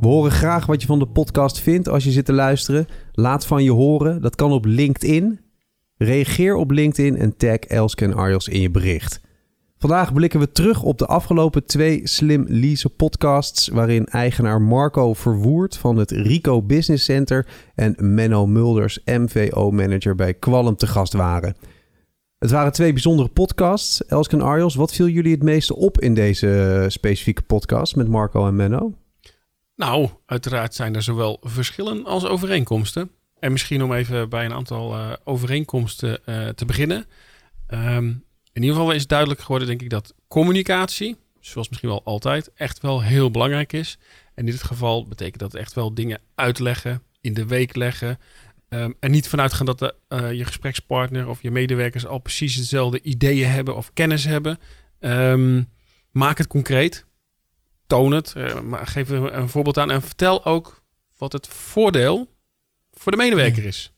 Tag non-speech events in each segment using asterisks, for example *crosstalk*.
We horen graag wat je van de podcast vindt als je zit te luisteren. Laat van je horen. Dat kan op LinkedIn. Reageer op LinkedIn en tag Elske en Arjos in je bericht. Vandaag blikken we terug op de afgelopen twee Slim Lease podcasts... waarin eigenaar Marco Verwoerd van het Rico Business Center... en Menno Mulders, MVO-manager bij Qualm te gast waren. Het waren twee bijzondere podcasts. Elske en Arjos, wat viel jullie het meeste op in deze specifieke podcast met Marco en Menno? Nou, uiteraard zijn er zowel verschillen als overeenkomsten. En misschien om even bij een aantal uh, overeenkomsten uh, te beginnen. Um, in ieder geval is duidelijk geworden, denk ik, dat communicatie, zoals misschien wel altijd, echt wel heel belangrijk is. En in dit geval betekent dat echt wel dingen uitleggen, in de week leggen. Um, en niet vanuit gaan dat de, uh, je gesprekspartner of je medewerkers al precies dezelfde ideeën hebben of kennis hebben. Um, maak het concreet toon het, uh, maar geef er een voorbeeld aan en vertel ook wat het voordeel voor de medewerker is.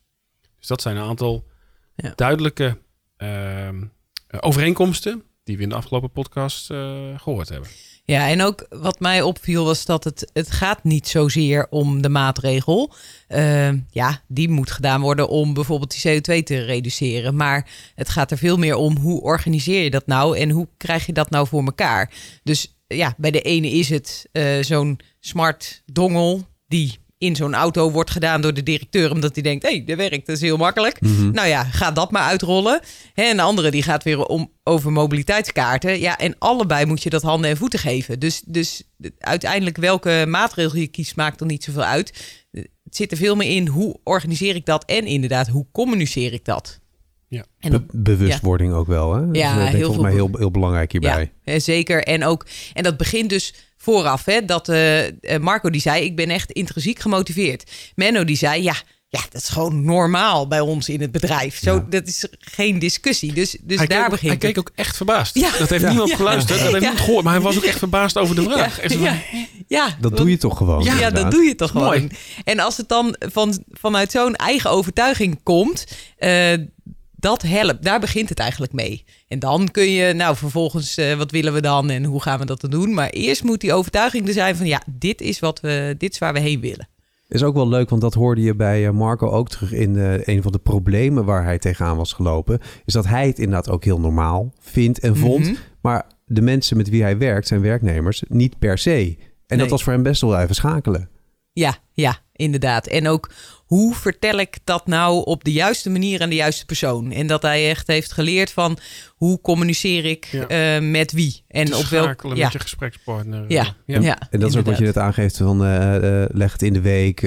Dus dat zijn een aantal ja. duidelijke uh, overeenkomsten die we in de afgelopen podcast uh, gehoord hebben. Ja, en ook wat mij opviel was dat het, het gaat niet zozeer om de maatregel. Uh, ja, die moet gedaan worden om bijvoorbeeld die CO2 te reduceren. Maar het gaat er veel meer om hoe organiseer je dat nou en hoe krijg je dat nou voor elkaar. Dus ja, bij de ene is het uh, zo'n smart dongel die in zo'n auto wordt gedaan door de directeur, omdat hij denkt, hé, hey, dat werkt, dat is heel makkelijk. Mm -hmm. Nou ja, ga dat maar uitrollen. Hè, en de andere die gaat weer om, over mobiliteitskaarten. Ja, en allebei moet je dat handen en voeten geven. Dus, dus uiteindelijk welke maatregel je kiest, maakt er niet zoveel uit. Het zit er veel meer in, hoe organiseer ik dat? En inderdaad, hoe communiceer ik dat? Ja. En Be bewustwording ja. ook wel, hè? Ja, dat is, heel volgens mij heel, heel belangrijk hierbij. Ja, zeker. En, ook, en dat begint dus vooraf, hè? Dat uh, Marco die zei, ik ben echt intrinsiek gemotiveerd. Menno die zei, ja, ja, dat is gewoon normaal bij ons in het bedrijf. Zo, ja. Dat is geen discussie. Dus, dus hij daar keek, begint Hij keek ook echt verbaasd. Ja. Dat heeft ja. niemand geluisterd. Dat heeft niemand gehoord. Maar hij was ook echt verbaasd over de vraag. Ja. ja. Dat doe je toch gewoon? Ja, inderdaad. dat doe je toch gewoon. Mooi. En als het dan van, vanuit zo'n eigen overtuiging komt... Uh, dat helpt. Daar begint het eigenlijk mee. En dan kun je, nou, vervolgens, uh, wat willen we dan en hoe gaan we dat dan doen? Maar eerst moet die overtuiging er zijn van, ja, dit is wat we, dit is waar we heen willen. Is ook wel leuk, want dat hoorde je bij Marco ook terug in een van de problemen waar hij tegenaan was gelopen. Is dat hij het inderdaad ook heel normaal vindt en vond. Mm -hmm. Maar de mensen met wie hij werkt, zijn werknemers, niet per se. En nee. dat was voor hem best wel even schakelen. Ja, ja, inderdaad. En ook hoe vertel ik dat nou op de juiste manier aan de juiste persoon? En dat hij echt heeft geleerd van hoe communiceer ik ja. uh, met wie en op welk ja. met je gesprekspartner. Ja, ja. ja. en dat inderdaad. is ook wat je net aangeeft van uh, uh, leg het in de week,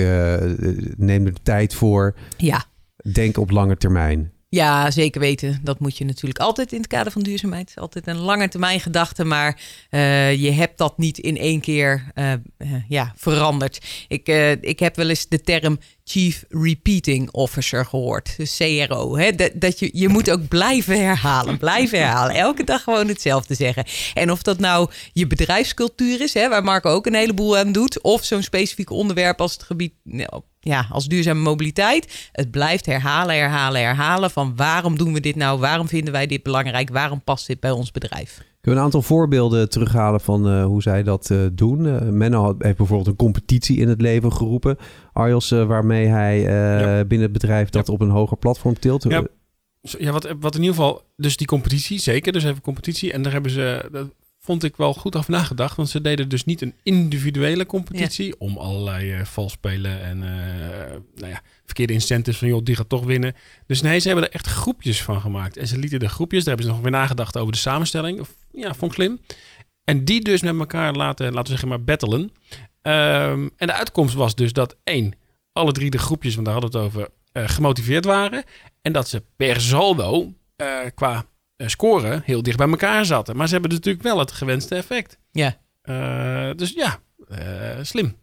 neem er de tijd voor. Ja. Denk op lange termijn. Ja, zeker weten. Dat moet je natuurlijk altijd in het kader van duurzaamheid. Altijd een lange termijn gedachte, maar uh, je hebt dat niet in één keer uh, uh, ja, veranderd. Ik, ik heb wel eens de term Chief Repeating Officer gehoord, dus CRO. Hè? Dat, dat je, je moet ook blijven herhalen, blijven herhalen. Elke dag gewoon hetzelfde zeggen. En of dat nou je bedrijfscultuur is, hè, waar Marco ook een heleboel aan doet, of zo'n specifiek onderwerp als het gebied nou, ja, als duurzame mobiliteit. Het blijft herhalen, herhalen, herhalen van waarom doen we dit nou? Waarom vinden wij dit belangrijk? Waarom past dit bij ons bedrijf? Kunnen we een aantal voorbeelden terughalen van uh, hoe zij dat uh, doen? Uh, Menno heeft bijvoorbeeld een competitie in het leven geroepen. Arjos, waarmee hij ja. binnen het bedrijf dat ja. op een hoger platform tilt. Ja, ja wat, wat in ieder geval, dus die competitie, zeker. Dus even competitie. En daar hebben ze, dat vond ik wel goed over nagedacht. Want ze deden dus niet een individuele competitie ja. om allerlei uh, valspelen en uh, nou ja, verkeerde incentives van joh, die gaat toch winnen. Dus nee, ze hebben er echt groepjes van gemaakt. En ze lieten de groepjes, daar hebben ze nog weer nagedacht over de samenstelling. Ja, vond ik slim. En die dus met elkaar laten, laten we zeggen maar, battelen. Um, en de uitkomst was dus dat één, alle drie de groepjes, want daar hadden we het over, uh, gemotiveerd waren. En dat ze per saldo qua scoren heel dicht bij elkaar zaten. Maar ze hebben natuurlijk wel het gewenste effect. Ja. Uh, dus ja, uh, slim.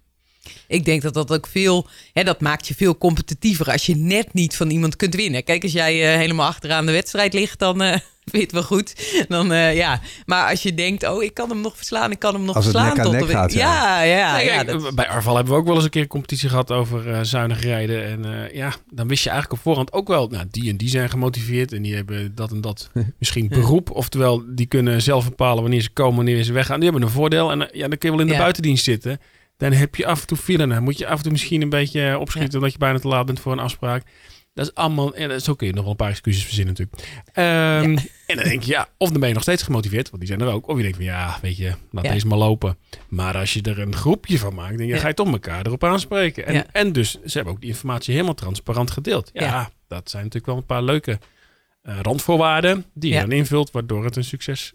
Ik denk dat dat ook veel, hè, dat maakt je veel competitiever als je net niet van iemand kunt winnen. Kijk, als jij uh, helemaal achteraan de wedstrijd ligt, dan vind je het wel goed. Dan, uh, ja. Maar als je denkt, oh, ik kan hem nog verslaan, ik kan hem nog als verslaan. Het nek tot gaat, ja, ja. ja, Nee, ja, kijk, dat- Bij Arval hebben we ook wel eens een keer een competitie gehad over zuinig rijden. En ja, dan wist je eigenlijk op voorhand ook wel, nou, die en die zijn gemotiveerd. En die hebben dat en dat *laughs* misschien beroep. Oftewel, die kunnen zelf bepalen wanneer ze komen, wanneer ze weggaan. Die hebben een voordeel. En ja, dan kun je wel in de Ja. buitendienst zitten. Dan heb je af en toe file. Dan moet je af en toe misschien een beetje eh, opschieten omdat je bijna te laat bent voor een afspraak. Dat is allemaal, en zo kun je nog wel een paar excuses verzinnen natuurlijk. Ehm, En dan denk je, ja, of dan ben je nog steeds gemotiveerd, want die zijn er ook. Of je denkt van, ja, weet je, laat Ja. deze maar lopen. Maar als je er een groepje van maakt, dan Ja. ga je toch elkaar erop aanspreken. En, en dus, ze hebben ook die informatie helemaal transparant gedeeld. Ja, dat zijn natuurlijk wel een paar leuke eh, randvoorwaarden die je dan invult, waardoor het een succes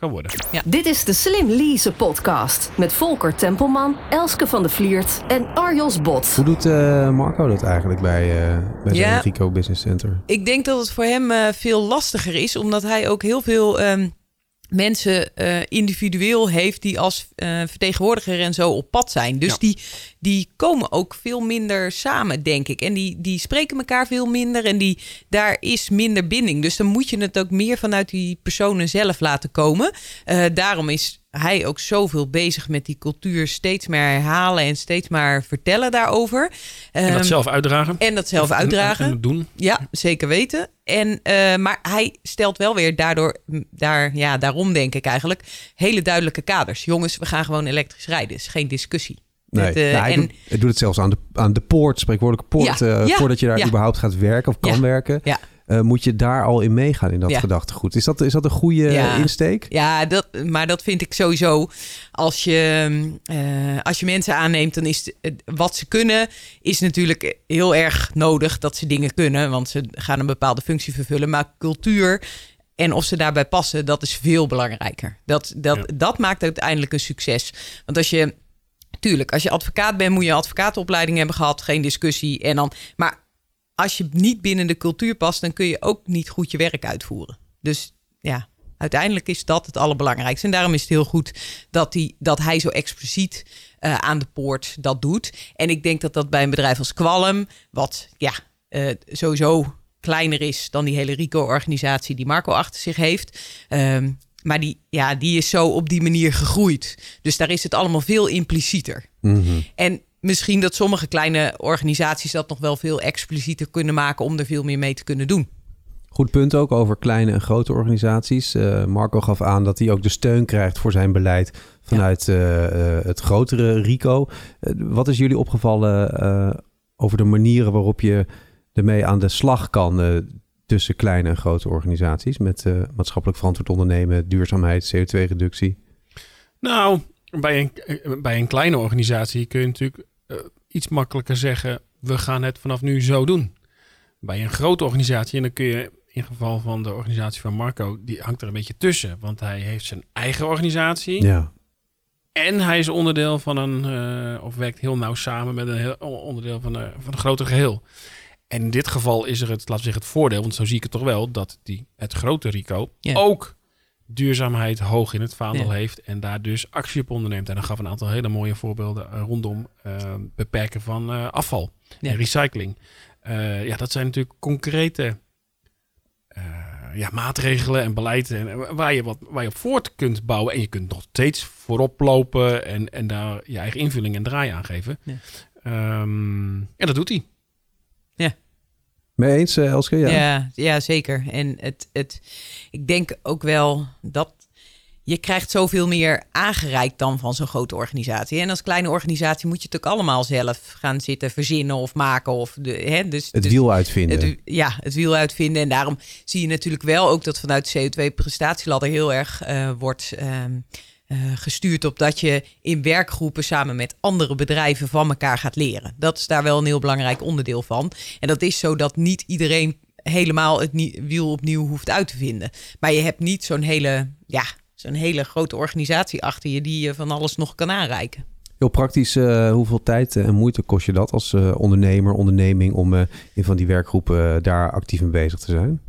kan worden. Dit is de Slim Lease podcast met Volker Tempelman, Elske van de Vliert en Arjos Bot. Hoe doet eh, Marco dat eigenlijk bij, eh bij zijn Ja. Rico Business Center? Ik denk dat het voor hem eh, veel lastiger is, omdat hij ook heel veel ehm, mensen eh, individueel heeft die als eh, vertegenwoordiger en zo op pad zijn. Dus Ja. die, die komen ook veel minder samen, denk ik. En die, die spreken elkaar veel minder en die, daar is minder binding. Dus dan moet je het ook meer vanuit die personen zelf laten komen. Eh, daarom is hij ook zoveel bezig met die cultuur steeds meer herhalen en steeds maar vertellen daarover. En dat Ehm, zelf uitdragen. en dat zelf En- en- uitdragen. En, doen. Ja, zeker weten. En, eh, maar hij stelt wel weer daardoor, daar, ja, daarom denk ik eigenlijk, hele duidelijke kaders. Jongens, we gaan gewoon elektrisch rijden. is geen discussie. Nee, Het, eh, Nou, hij, en, doet, hij doet het zelfs aan de, aan de poort, spreekwoordelijke poort. Ja, eh, ja, voordat je daar ja. überhaupt gaat werken of kan Ja, werken. Eh, moet je daar al in meegaan in dat Ja. gedachtegoed. Is dat, is dat een goede Ja. insteek? ja, dat, maar dat vind ik sowieso. Als je, eh, als je mensen aanneemt, dan is het- wat ze kunnen, is natuurlijk heel erg nodig dat ze dingen kunnen. Want ze gaan een bepaalde functie vervullen. Maar cultuur en of ze daarbij passen, dat is veel belangrijker. Dat, dat, Ja. dat maakt uiteindelijk een succes. Want als je Tuurlijk, als je advocaat bent, moet je een advocatenopleiding hebben gehad. Geen discussie. En dan, maar als je niet binnen de cultuur past, dan kun je ook niet goed je werk uitvoeren. Dus ja, uiteindelijk is dat het allerbelangrijkste. En daarom is het heel goed dat, die, dat hij zo expliciet eh, aan de poort dat doet. En ik denk dat dat bij een bedrijf als Qualm, wat ja, eh, sowieso kleiner is dan die hele RICO-organisatie die Marco achter zich heeft. Ehm, maar die, ja, die is zo op die manier gegroeid. Dus daar is het allemaal veel implicieter. Mhm. En misschien dat sommige kleine organisaties dat nog wel veel explicieter kunnen maken om er veel meer mee te kunnen doen. Goed punt ook over kleine en grote organisaties. Eh, Marco gaf aan dat hij ook de steun krijgt voor zijn beleid vanuit eh, eh, het grotere RICO. Wat is jullie opgevallen eh, over de manieren waarop je ermee aan de slag kan eh, tussen kleine en grote organisaties met eh, maatschappelijk verantwoord ondernemen, duurzaamheid, CO2-reductie? Nou, bij een, bij een kleine organisatie kun je natuurlijk eh, iets makkelijker zeggen: we gaan het vanaf nu zo doen. Bij een grote organisatie, en dan kun je in geval van de organisatie van Marco, die hangt er een beetje tussen. Want hij heeft zijn eigen organisatie. Ja. En hij is onderdeel van een, eh, of werkt heel nauw samen met een heel, onderdeel van, een van een groter geheel. En in dit geval is er het, we zeggen, het voordeel, want zo zie ik het toch wel, dat die, het grote Rico Ja. ook duurzaamheid hoog in het vaandel Ja. heeft en daar dus actie op onderneemt. En dan gaf een aantal hele mooie voorbeelden eh, rondom eh, beperken van eh, afval Ja. en recycling. Ja, dat zijn natuurlijk concrete ja, maatregelen en beleid en, waar, je wat, waar je op voort kunt bouwen. En je kunt nog steeds voorop lopen en, en daar je eigen invulling en draai aan geven. Ja. Ehm, en dat doet hij. Mee eens, eh, Elske? Ja. Ja, ja, zeker. En het, het, ik denk ook wel dat je krijgt zoveel meer aangereikt dan van zo'n grote organisatie. En als kleine organisatie moet je het ook allemaal zelf gaan zitten verzinnen of maken. Of de, hè, dus, Het dus- wiel uitvinden. Het, ja, het wiel uitvinden. En daarom zie je natuurlijk wel ook dat vanuit de CO2-prestatieladder heel erg eh, wordt ehm, eh, gestuurd op dat je in werkgroepen samen met andere bedrijven van elkaar gaat leren. Dat is daar wel een heel belangrijk onderdeel van. En dat is zo dat niet iedereen helemaal het wiel opnieuw hoeft uit te vinden. Maar je hebt niet zo'n hele, ja, zo'n hele grote organisatie achter je die je van alles nog kan aanreiken. Heel praktisch, eh, hoeveel tijd en moeite kost je dat als eh, ondernemer, onderneming om in van die werkgroepen daar actief mee bezig te zijn?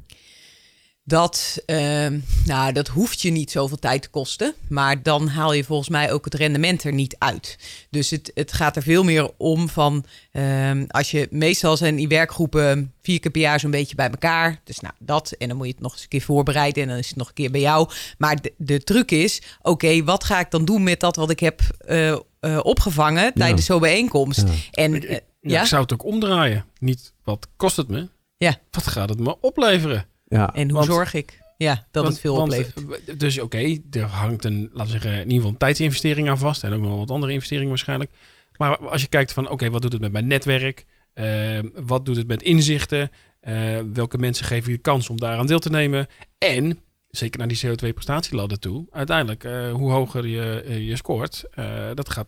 Dat, ehm, nou, dat hoeft je niet zoveel tijd te kosten. Maar dan haal je volgens mij ook het rendement er niet uit. Dus het, het gaat er veel meer om van... ehm, als je meestal zijn die werkgroepen vier keer per jaar zo'n beetje bij elkaar. Dus nou, dat. En dan moet je het nog eens een keer voorbereiden. En dan is het nog een keer bij jou. Maar de, de truc is, oké, wat ga ik dan doen met dat wat ik heb eh, eh, opgevangen tijdens zo'n bijeenkomst? Ja. En Ik, eh, ik- ja, ik zou het ook omdraaien. Niet wat kost het me? Ja. Wat gaat het me opleveren? Ja. en hoe want- zorg ik ja, dat Want- het veel want, oplevert? Dus oké, er hangt een, laten we zeggen, in ieder geval een tijdsinvestering aan vast. En ook nog wel wat andere investeringen waarschijnlijk. Maar als je kijkt van, oké, wat doet het met mijn netwerk? Eh, wat doet het met inzichten? Eh, welke mensen geven je kans om daaraan deel te nemen? En, zeker naar die CO2-prestatieladder toe, uiteindelijk, eh, hoe hoger je, eh, je scoort, eh, dat, gaat,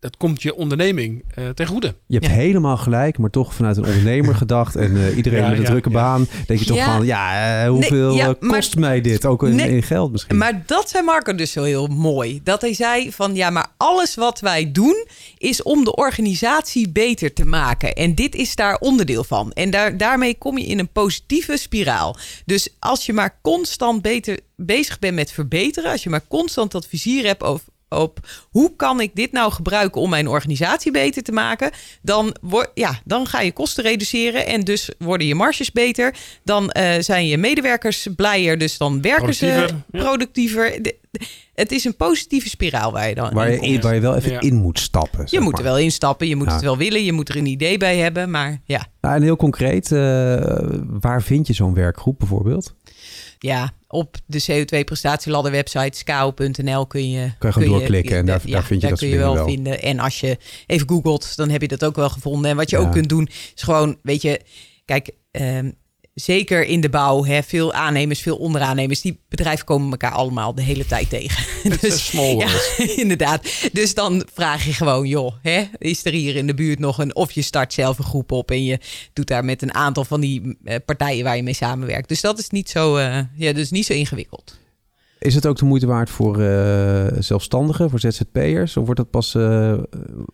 dat komt je onderneming eh ten goede. Je hebt Ja. helemaal gelijk, maar toch vanuit een ondernemer *laughs* gedacht. En eh, iedereen Ja, met een ja, drukke ja. baan. Denk je toch Ja. van, ja, eh, hoeveel Nee, ja, maar- kost mij dit? Ook in, Nee. in geld misschien. Maar dat zei Marco dus zo heel mooi. Dat hij zei van ja, maar alles wat wij doen is om de organisatie beter te maken. En dit is daar onderdeel van. En daar, daarmee kom je in een positieve spiraal. Dus als je maar constant beter bezig bent met verbeteren, als je maar constant dat vizier hebt over op hoe kan ik dit nou gebruiken om mijn organisatie beter te maken, dan, word, ja, dan ga je kosten reduceren en dus worden je marges beter. Dan eh, zijn je medewerkers blijer, dus dan werken ze Productiever, ja. Het is een positieve spiraal waar je dan waar, je, komt. in- waar je wel even Ja. in moet stappen. Je moet maar. er wel instappen, je moet Ja. het wel willen, je moet er een idee bij hebben, maar ja. Nou, en heel concreet, eh, waar vind je zo'n werkgroep bijvoorbeeld? Ja, op de CO2-prestatieladder website skao.nl kun je... Kan je gewoon doorklikken en daar- ja, daar vind je daar dat kun je wel, vinden. En als je even googelt, dan heb je dat ook wel gevonden. En wat je Ja. ook kunt doen, is gewoon, weet je... Kijk, ehm, zeker in de bouw, hè, veel aannemers, veel onderaannemers... die bedrijven komen elkaar allemaal de hele tijd tegen. *laughs* Het is small ja, *laughs* inderdaad. Dus dan vraag je gewoon, joh, hè, is er hier in de buurt nog een... of je start zelf een groep op en je doet daar met een aantal van die eh, partijen waar je mee samenwerkt. Dus dat is niet zo, eh, ja, dus niet zo ingewikkeld. Is het ook de moeite waard voor eh, zelfstandigen, voor ZZP'ers? Of wordt dat pas eh,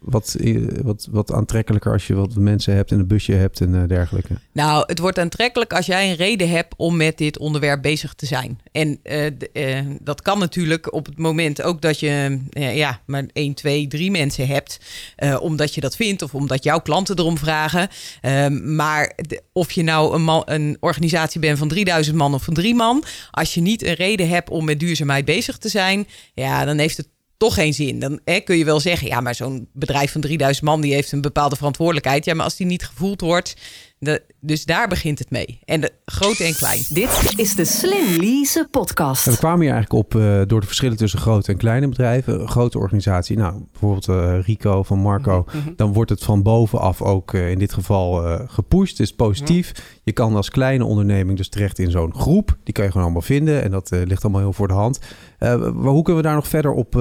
wat, eh, wat, wat aantrekkelijker als je wat mensen hebt en een busje hebt en dergelijke? Nou, het wordt aantrekkelijk als jij een reden hebt om met dit onderwerp bezig te zijn. En eh, eh, dat kan natuurlijk op het moment ook dat je ja, maar 1, 2, 3 mensen hebt. eh, omdat je dat vindt of omdat jouw klanten erom vragen. Ehm, maar of je nou een, man, een organisatie bent van 3000 man of van drie man. Als je niet een reden hebt om met duurzaamheid bezig te zijn. Ja, dan heeft het toch geen zin. Dan hè, kun je wel zeggen, ja, maar zo'n bedrijf van 3000 man die heeft een bepaalde verantwoordelijkheid. Ja, maar als die niet gevoeld wordt, de, dus daar begint het mee. En de grote en klein. Dit is de Slim Lease podcast. En we kwamen hier eigenlijk op eh, door de verschillen tussen grote en kleine bedrijven. Een grote organisatie, nou bijvoorbeeld eh, Rico van Marco. Dan wordt het van bovenaf ook eh, in dit geval gepusht. Het is positief. Je kan als kleine onderneming dus terecht in zo'n groep. Die kan je gewoon allemaal vinden. En dat ligt allemaal heel voor de hand. Maar hoe kunnen we daar nog verder op,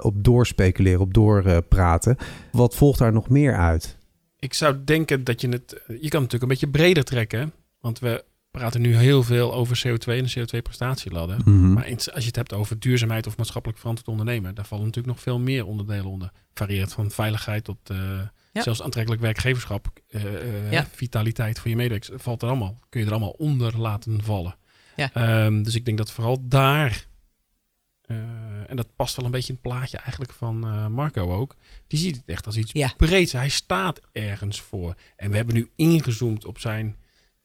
op doorspeculeren, op doorpraten? Wat volgt daar nog meer uit? Ik zou denken dat je het... Je kan het natuurlijk een beetje breder trekken. Want we praten nu heel veel over CO2 en de CO2-prestatieladder. Mhm. Maar als je het hebt over duurzaamheid of maatschappelijk verantwoord ondernemen, daar vallen natuurlijk nog veel meer onderdelen onder. Varieert van veiligheid tot eh, Ja. zelfs aantrekkelijk werkgeverschap, eh, eh, Ja. vitaliteit voor je medewerkers. Valt er allemaal, kun je er allemaal onder laten vallen. Ja. Ehm, dus ik denk dat vooral daar, eh, en dat past wel een beetje in het plaatje eigenlijk van eh, Marco ook, die ziet het echt als iets Ja. breeds. Hij staat ergens voor. En we hebben nu ingezoomd op zijn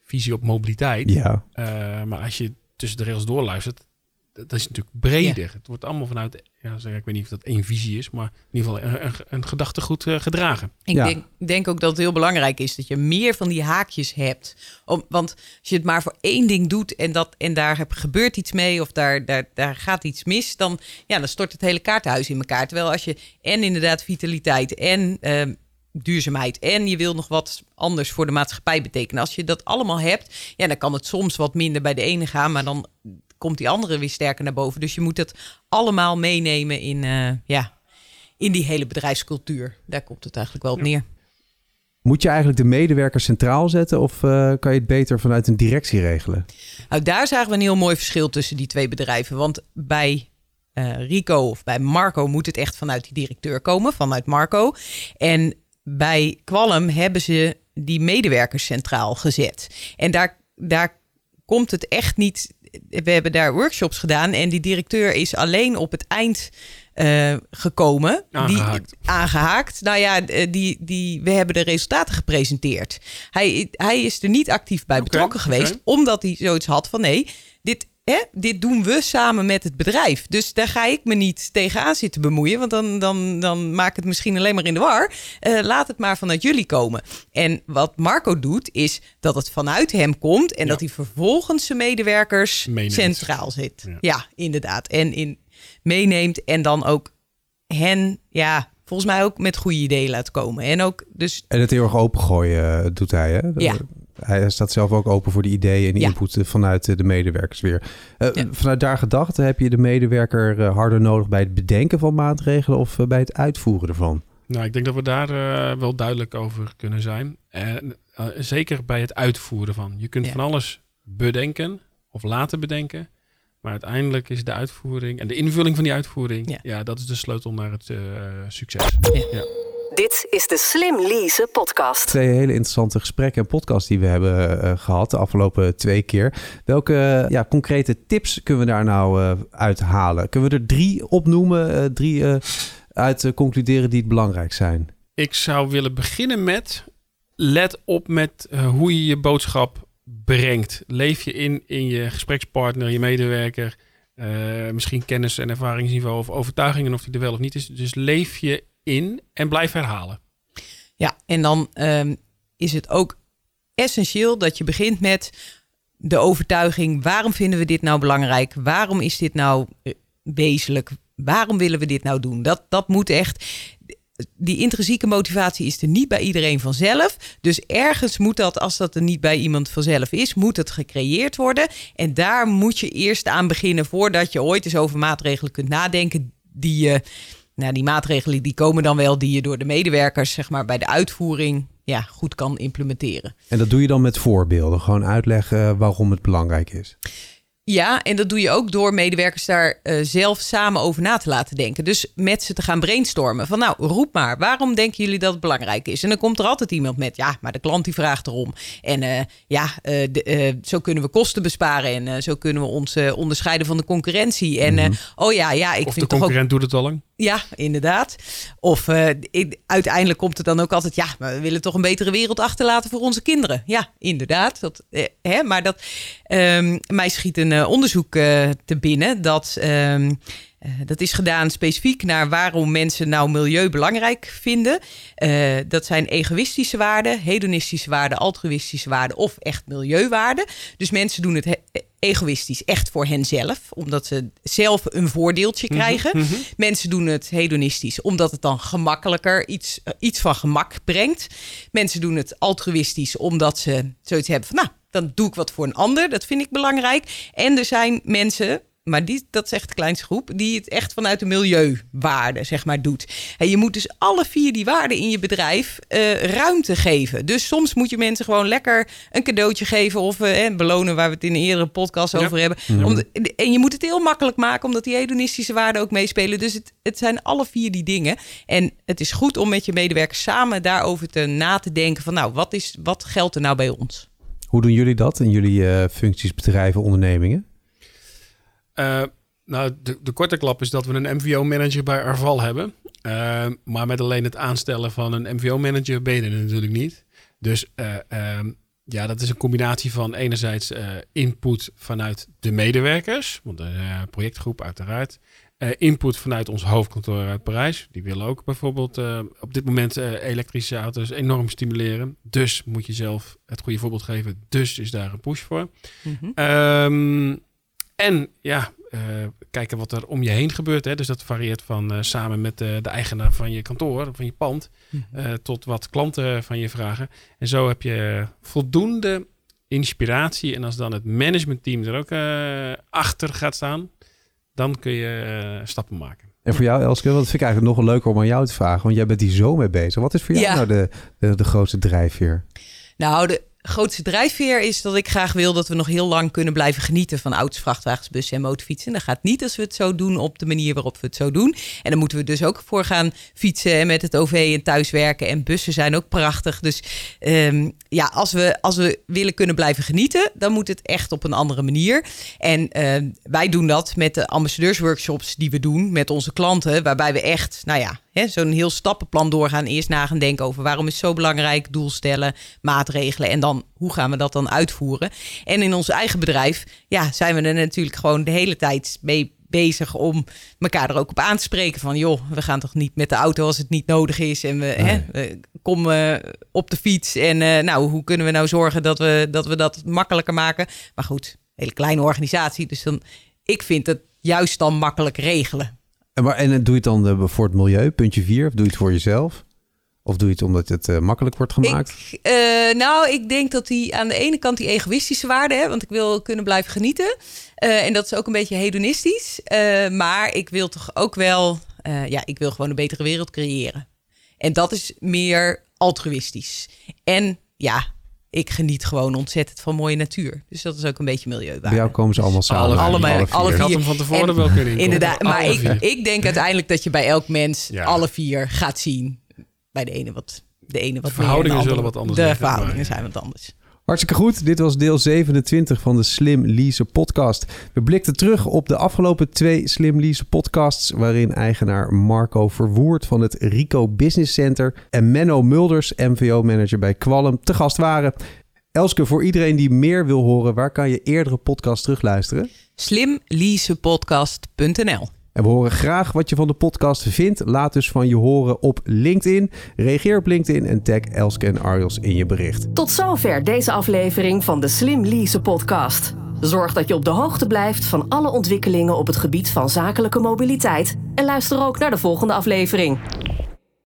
visie op mobiliteit. Ja, Uh, maar als je tussen de rails doorluistert, dat, dat is natuurlijk breder. Het wordt allemaal vanuit, ja, zeg, ik weet niet of dat één visie is, maar in ieder geval een, een, een gedachtegoed eh, gedragen. Ik Ja. denk, denk ook dat het heel belangrijk is dat je meer van die haakjes hebt. Om, want als je het maar voor één ding doet en, dat, en daar heb, gebeurt iets mee of daar, daar, daar gaat iets mis, dan, ja, dan stort het hele kaartenhuis in elkaar. Terwijl als je en inderdaad vitaliteit en ehm, duurzaamheid en je wil nog wat anders voor de maatschappij betekenen. Als je dat allemaal hebt, ja, dan kan het soms wat minder bij de ene gaan, maar dan komt die andere weer sterker naar boven. Dus je moet het allemaal meenemen in, eh, ja, in die hele bedrijfscultuur. Daar komt het eigenlijk wel op neer. Moet je eigenlijk de medewerkers centraal zetten of eh, kan je het beter vanuit een directie regelen? Nou, daar zagen we een heel mooi verschil tussen die twee bedrijven. Want bij eh, Rico of bij Marco moet het echt vanuit die directeur komen, vanuit Marco. En bij Qualm hebben ze die medewerkers centraal gezet. En daar, daar komt het echt niet. We hebben daar workshops gedaan en die directeur is alleen op het eind uh, gekomen. Aangehaakt. Die, aangehaakt. Nou ja, die, die, we hebben de resultaten gepresenteerd. Hij, hij is er niet actief bij betrokken geweest, omdat hij zoiets had van nee, dit Hè, dit doen we samen met het bedrijf. Dus daar ga ik me niet tegenaan zitten bemoeien. Want dan, dan, dan maak ik het misschien alleen maar in de war. Uh, laat het maar vanuit jullie komen. En wat Marco doet, is dat het vanuit hem komt. En dat hij vervolgens zijn medewerkers Meeneemt. centraal zit. Ja. Ja. inderdaad. En in, meeneemt en dan ook hen, ja, volgens mij ook met goede ideeën laat komen. En ook dus. En het heel erg opengooien eh, doet hij, hè? Ja. Hij staat zelf ook open voor de ideeën en Ja. input eh, vanuit eh, de medewerkers weer. Eh, Ja. Vanuit daar gedacht, heb je de medewerker harder nodig bij het bedenken van maatregelen of bij het uitvoeren ervan? Nou, ik denk dat we daar wel duidelijk over kunnen zijn. En zeker bij het uitvoeren van. Je kunt Ja. van alles bedenken of laten bedenken. Maar uiteindelijk is de uitvoering en de invulling van die uitvoering, ja, Ja. dat is de sleutel naar het eh, succes. Dit is de Slim Lease podcast. Twee hele interessante gesprekken en podcasts die we hebben eh, gehad de afgelopen twee keer. Welke ja, concrete tips kunnen we daar nou eh uithalen? Kunnen we er drie opnoemen, eh, drie eh, uit concluderen die het belangrijk zijn? Ik zou willen beginnen met let op met hoe je je boodschap brengt. Leef je in in je gesprekspartner, je medewerker, eh, misschien kennis en ervaringsniveau of overtuigingen of die er wel of niet is. Dus leef je in en blijf herhalen. Ja, en dan ehm, is het ook essentieel dat je begint met de overtuiging: waarom vinden we dit nou belangrijk? Waarom is dit nou eh, wezenlijk? Waarom willen we dit nou doen? Dat, dat moet echt. Die intrinsieke motivatie is er niet bij iedereen vanzelf. Dus ergens moet dat, als dat er niet bij iemand vanzelf is, moet het gecreëerd worden. En daar moet je eerst aan beginnen voordat je ooit eens over maatregelen kunt nadenken die je. Nou, die maatregelen die komen dan wel die je door de medewerkers, zeg maar, bij de uitvoering ja, goed kan implementeren. En dat doe je dan met voorbeelden. Gewoon uitleggen eh, waarom het belangrijk is. Ja, en dat doe je ook door medewerkers daar eh, zelf samen over na te laten denken. Dus met ze te gaan brainstormen. Van nou, roep maar, waarom denken jullie dat het belangrijk is? En dan komt er altijd iemand met, ja, maar de klant die vraagt erom. En eh, ja, eh, de, eh, zo kunnen we kosten besparen en eh, zo kunnen we ons onderscheiden van de concurrentie. En eh, oh ja, ja, ik of de vind toch ook concurrent doet het al lang. Ja, inderdaad. Of eh, uiteindelijk komt het dan ook altijd, ja, maar we willen toch een betere wereld achterlaten voor onze kinderen. Ja, inderdaad. Dat, eh, hè, maar dat, ehm, mij schiet een eh, onderzoek te binnen dat. ehm, eh, dat is gedaan specifiek naar waarom mensen nou milieu belangrijk vinden. Dat zijn egoïstische waarden, hedonistische waarden, altruïstische waarden of echt milieuwaarden. Dus mensen doen het he- egoïstisch echt voor henzelf, omdat ze zelf een voordeeltje krijgen. Mensen doen het hedonistisch omdat het dan gemakkelijker iets, eh, iets van gemak brengt. Mensen doen het altruïstisch omdat ze zoiets hebben van, nou, dan doe ik wat voor een ander. Dat vind ik belangrijk. En er zijn mensen, maar die, dat is echt de kleinste groep, die het echt vanuit de milieuwaarde, zeg maar, doet. En je moet dus alle vier die waarden in je bedrijf eh, ruimte geven. Dus soms moet je mensen gewoon lekker een cadeautje geven of eh, eh, belonen, waar we het in een eerdere podcast Ja. over hebben. Om de- en je moet het heel makkelijk maken, omdat die hedonistische waarden ook meespelen. Dus het, het zijn alle vier die dingen. En het is goed om met je medewerkers samen daarover te na te denken van, nou, wat, is, wat geldt er nou bij ons? Hoe doen jullie dat in jullie eh, functies, bedrijven, ondernemingen? Eh, nou, de, de korte klap is dat we een MVO-manager bij Arval hebben. Eh, maar met alleen het aanstellen van een MVO-manager ben je er natuurlijk niet. Dus eh, ehm, ja, dat is een combinatie van enerzijds input vanuit de medewerkers, want de projectgroep uiteraard. Input vanuit ons hoofdkantoor uit Parijs. Die willen ook bijvoorbeeld op dit moment elektrische auto's enorm stimuleren. Dus moet je zelf het goede voorbeeld geven. Dus is daar een push voor. Ehm, en ja, eh, kijken wat er om je heen gebeurt. Hè. Dus dat varieert van eh, samen met de, de eigenaar van je kantoor, van je pand, eh, tot wat klanten van je vragen. En zo heb je voldoende inspiratie. En als dan het managementteam er ook eh, achter gaat staan, dan kun je eh, stappen maken. En voor jou, Elske, dat vind ik eigenlijk nog wel leuker om aan jou te vragen. Want jij bent hier zo mee bezig. Wat is voor jou Ja. nou de, de, de grootste drijfveer? Nou, de, grootste drijfveer is dat ik graag wil dat we nog heel lang kunnen blijven genieten van auto's, vrachtwagens, bussen en motorfietsen. Dat gaat niet als we het zo doen op de manier waarop we het zo doen. En dan moeten we dus ook voor gaan fietsen en met het OV en thuiswerken. En bussen zijn ook prachtig. Dus ehm, ja, als we, als we willen kunnen blijven genieten, dan moet het echt op een andere manier. En ehm, wij doen dat met de ambassadeursworkshops die we doen met onze klanten, waarbij we echt, nou ja, zo'n heel stappenplan doorgaan. Eerst na gaan denken over waarom is het zo belangrijk, doel stellen, maatregelen en dan hoe gaan we dat dan uitvoeren. En in ons eigen bedrijf, ja, zijn we er natuurlijk gewoon de hele tijd mee bezig om elkaar er ook op aan te spreken van joh, we gaan toch niet met de auto als het niet nodig is en we, hè, we komen op de fiets en uh, nou, hoe kunnen we nou zorgen dat we, dat we dat makkelijker maken? Maar goed, hele kleine organisatie, dus dan ik vind het juist dan makkelijk regelen. En, maar, en doe je het dan uh, voor het milieu, puntje 4, of doe je het voor jezelf? Of doe je het omdat het uh, makkelijk wordt gemaakt? Ik, uh, nou, ik denk dat die aan de ene kant die egoïstische waarde, hè, want ik wil kunnen blijven genieten. En dat is ook een beetje hedonistisch. maar ik wil toch ook wel, ja, ik wil gewoon een betere wereld creëren. En dat is meer altruïstisch. En ja, ik geniet gewoon ontzettend van mooie natuur. Dus dat is ook een beetje milieuwaarde. Bij jou komen ze allemaal samen. Alle, allemaal, alle vier. Alle vier. Ik had hem van tevoren en, wel kunnen Inderdaad, maar ik, ik, denk uiteindelijk dat je bij elk mens ja. alle vier gaat zien. Bij de ene wat, de ene wat de verhoudingen meer, zullen wat anders De liggen, verhoudingen maar, zijn wat anders. Hartstikke goed. Dit was deel 27 van de Slim Lease podcast. We blikten terug op de afgelopen twee Slim Lease podcasts... waarin eigenaar Marco Verwoerd van het Rico Business Center... en Menno Mulders, MVO-manager bij Qualm, te gast waren. Elske, voor iedereen die meer wil horen... waar kan je eerdere podcasts terugluisteren? Slimleasepodcast.nl en we horen graag wat je van de podcast vindt. Laat dus van je horen op LinkedIn. Reageer op LinkedIn en tag Elske en Arjos in je bericht. Tot zover deze aflevering van de Slim Lease podcast. Zorg dat je op de hoogte blijft van alle ontwikkelingen op het gebied van zakelijke mobiliteit. En luister ook naar de volgende aflevering.